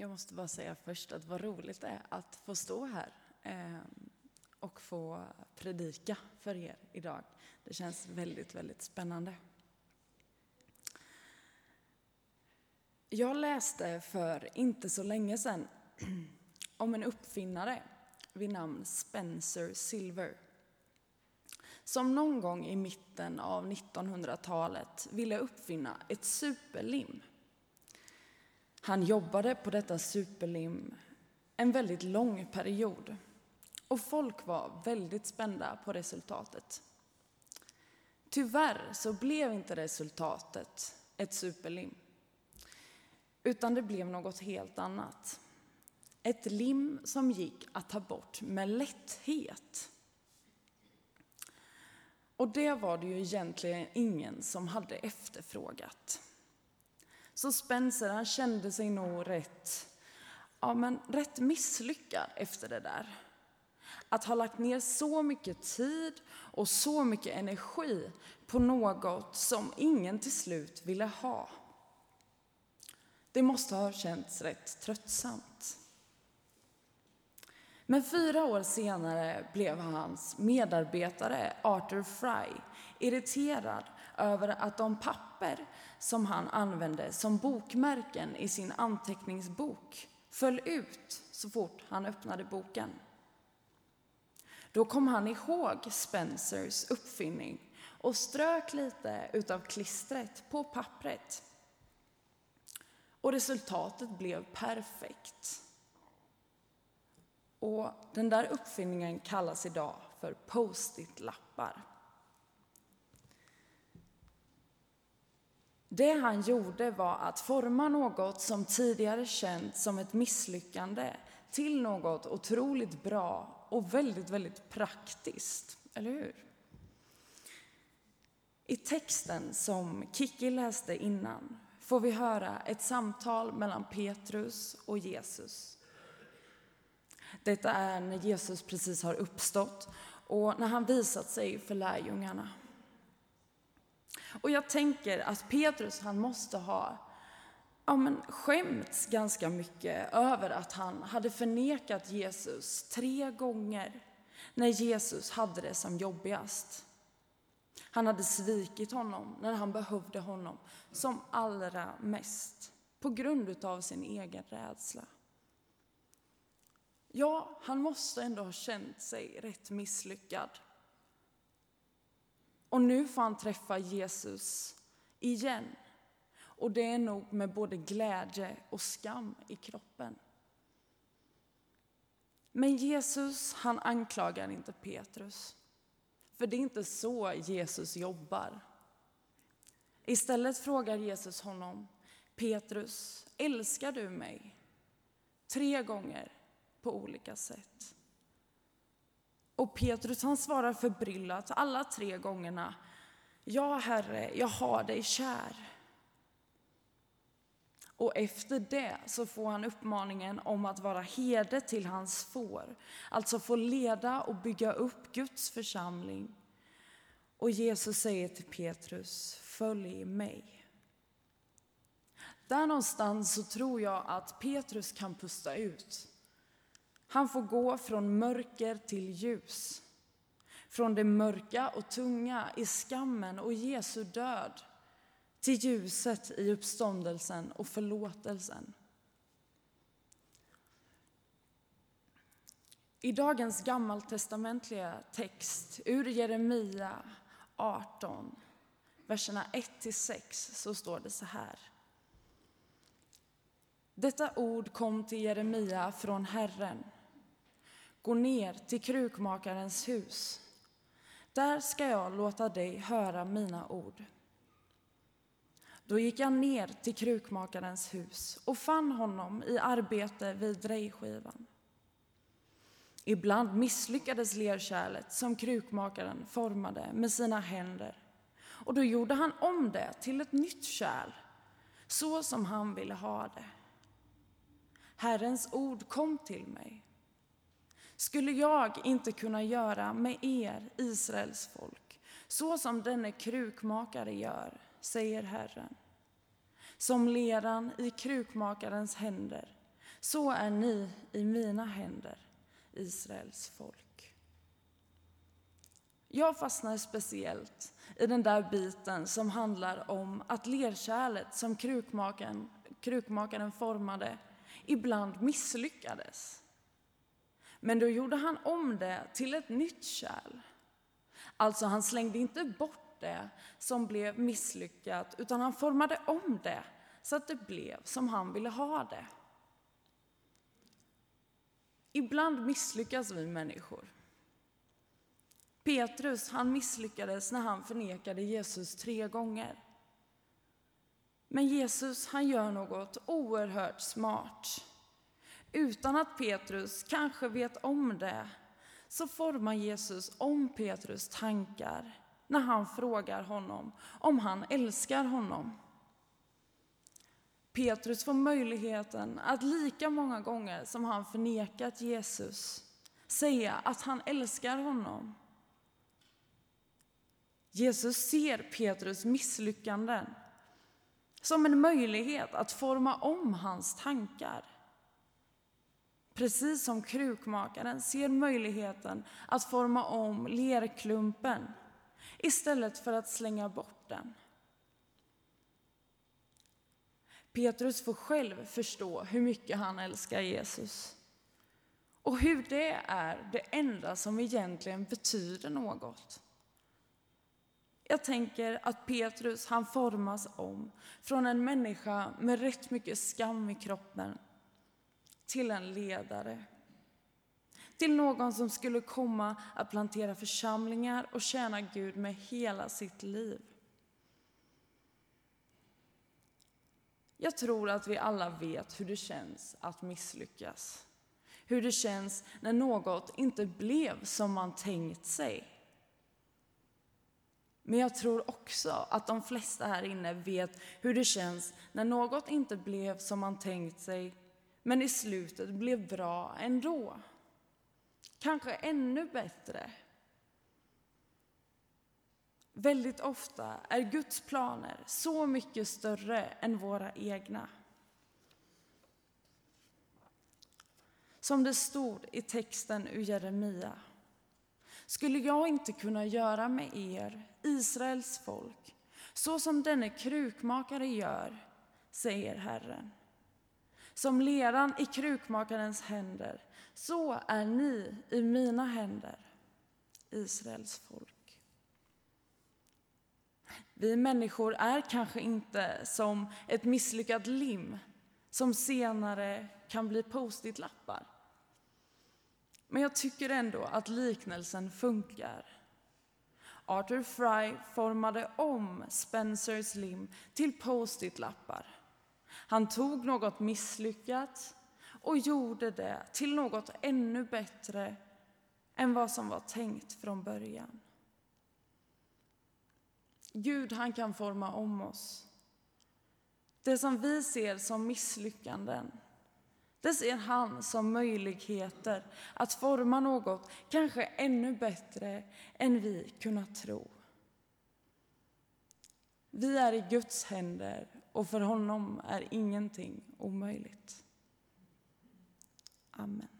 Jag måste bara säga först att vad roligt det är att få stå här ehm, och få predika för er idag. Det känns väldigt, väldigt spännande. Jag läste för inte så länge sedan om en uppfinnare vid namn Spencer Silver som någon gång i mitten av 1900-talet ville uppfinna ett superlim. Han jobbade på detta superlim en väldigt lång period och folk var väldigt spända på resultatet. Tyvärr så blev inte resultatet ett superlim, utan det blev något helt annat. Ett lim som gick att ta bort med lätthet. Och det var det ju egentligen ingen som hade efterfrågat. Så Spencer han kände sig nog rätt, ja, men rätt misslyckad efter det där. Att ha lagt ner så mycket tid och så mycket energi på något som ingen till slut ville ha. Det måste ha känts rätt tröttsamt. Men fyra år senare blev hans medarbetare Arthur Fry irriterad över att de papper som han använde som bokmärken i sin anteckningsbok föll ut så fort han öppnade boken. Då kom han ihåg Spencers uppfinning och strök lite utav klistret på pappret. Och resultatet blev perfekt. Och den där uppfinningen kallas idag för post-it-lappar. Det han gjorde var att forma något som tidigare känts som ett misslyckande till något otroligt bra och väldigt, väldigt praktiskt. Eller hur? I texten som Kiki läste innan får vi höra ett samtal mellan Petrus och Jesus. Detta är när Jesus precis har uppstått och när han visat sig för lärjungarna. Och jag tänker att Petrus han måste ha ja, men skämts ganska mycket över att han hade förnekat Jesus tre gånger när Jesus hade det som jobbigast. Han hade svikit honom när han behövde honom som allra mest på grund av sin egen rädsla. Ja, han måste ändå ha känt sig rätt misslyckad. Och nu får han träffa Jesus igen. Och det är nog med både glädje och skam i kroppen. Men Jesus, han anklagar inte Petrus. För det är inte så Jesus jobbar. Istället frågar Jesus honom, Petrus, älskar du mig? Tre gånger på olika sätt. Och Petrus han svarar förbryllat alla tre gångerna. Ja, Herre, jag har dig kär. Och efter det så får han uppmaningen om att vara herde till hans får, alltså få leda och bygga upp Guds församling. Och Jesus säger till Petrus, följ mig. Där någonstans så tror jag att Petrus kan pusta ut. Han får gå från mörker till ljus. Från det mörka och tunga i skammen och Jesu död till ljuset i uppståndelsen och förlåtelsen. I dagens gammaltestamentliga text ur Jeremia 18, verserna 1-6, så står det så här. Detta ord kom till Jeremia från Herren Gå ner till krukmakarens hus. Där ska jag låta dig höra mina ord. Då gick jag ner till krukmakarens hus och fann honom i arbete vid drejskivan. Ibland misslyckades lerkärlet som krukmakaren formade med sina händer och då gjorde han om det till ett nytt kärl, så som han ville ha det. Herrens ord kom till mig skulle jag inte kunna göra med er, Israels folk, så som denne krukmakare gör, säger Herren. Som leran i krukmakarens händer Så är ni i mina händer, Israels folk. Jag fastnar speciellt i den där biten som handlar om att lerkärlet som krukmakaren, krukmakaren formade ibland misslyckades. Men då gjorde han om det till ett nytt kärl. Alltså, han slängde inte bort det som blev misslyckat, utan han formade om det så att det blev som han ville ha det. Ibland misslyckas vi människor. Petrus han misslyckades när han förnekade Jesus tre gånger. Men Jesus han gör något oerhört smart. Utan att Petrus kanske vet om det så formar Jesus om Petrus tankar när han frågar honom om han älskar honom. Petrus får möjligheten att lika många gånger som han förnekat Jesus säga att han älskar honom. Jesus ser Petrus misslyckanden som en möjlighet att forma om hans tankar. Precis som krukmakaren ser möjligheten att forma om lerklumpen istället för att slänga bort den. Petrus får själv förstå hur mycket han älskar Jesus och hur det är det enda som egentligen betyder något. Jag tänker att Petrus han formas om från en människa med rätt mycket skam i kroppen till en ledare. Till någon som skulle komma att plantera församlingar och tjäna Gud med hela sitt liv. Jag tror att vi alla vet hur det känns att misslyckas. Hur det känns när något inte blev som man tänkt sig. Men jag tror också att de flesta här inne vet hur det känns när något inte blev som man tänkt sig, men i slutet blev bra ändå. Kanske ännu bättre. Väldigt ofta är Guds planer så mycket större än våra egna. Som det stod i texten ur Jeremia. Skulle jag inte kunna göra med er, Israels folk, så som denne krukmakare gör, säger Herren. Som leran i krukmakarens händer, så är ni i mina händer, Israels folk. Vi människor är kanske inte som ett misslyckat lim som senare kan bli post-it-lappar. Men jag tycker ändå att liknelsen funkar. Arthur Fry formade om Spencers lim till post-it-lappar. Han tog något misslyckat och gjorde det till något ännu bättre än vad som var tänkt från början. Gud han kan forma om oss. Det som vi ser som misslyckanden, det ser han som möjligheter att forma något kanske ännu bättre än vi kunnat tro. Vi är i Guds händer och för honom är ingenting omöjligt. Amen.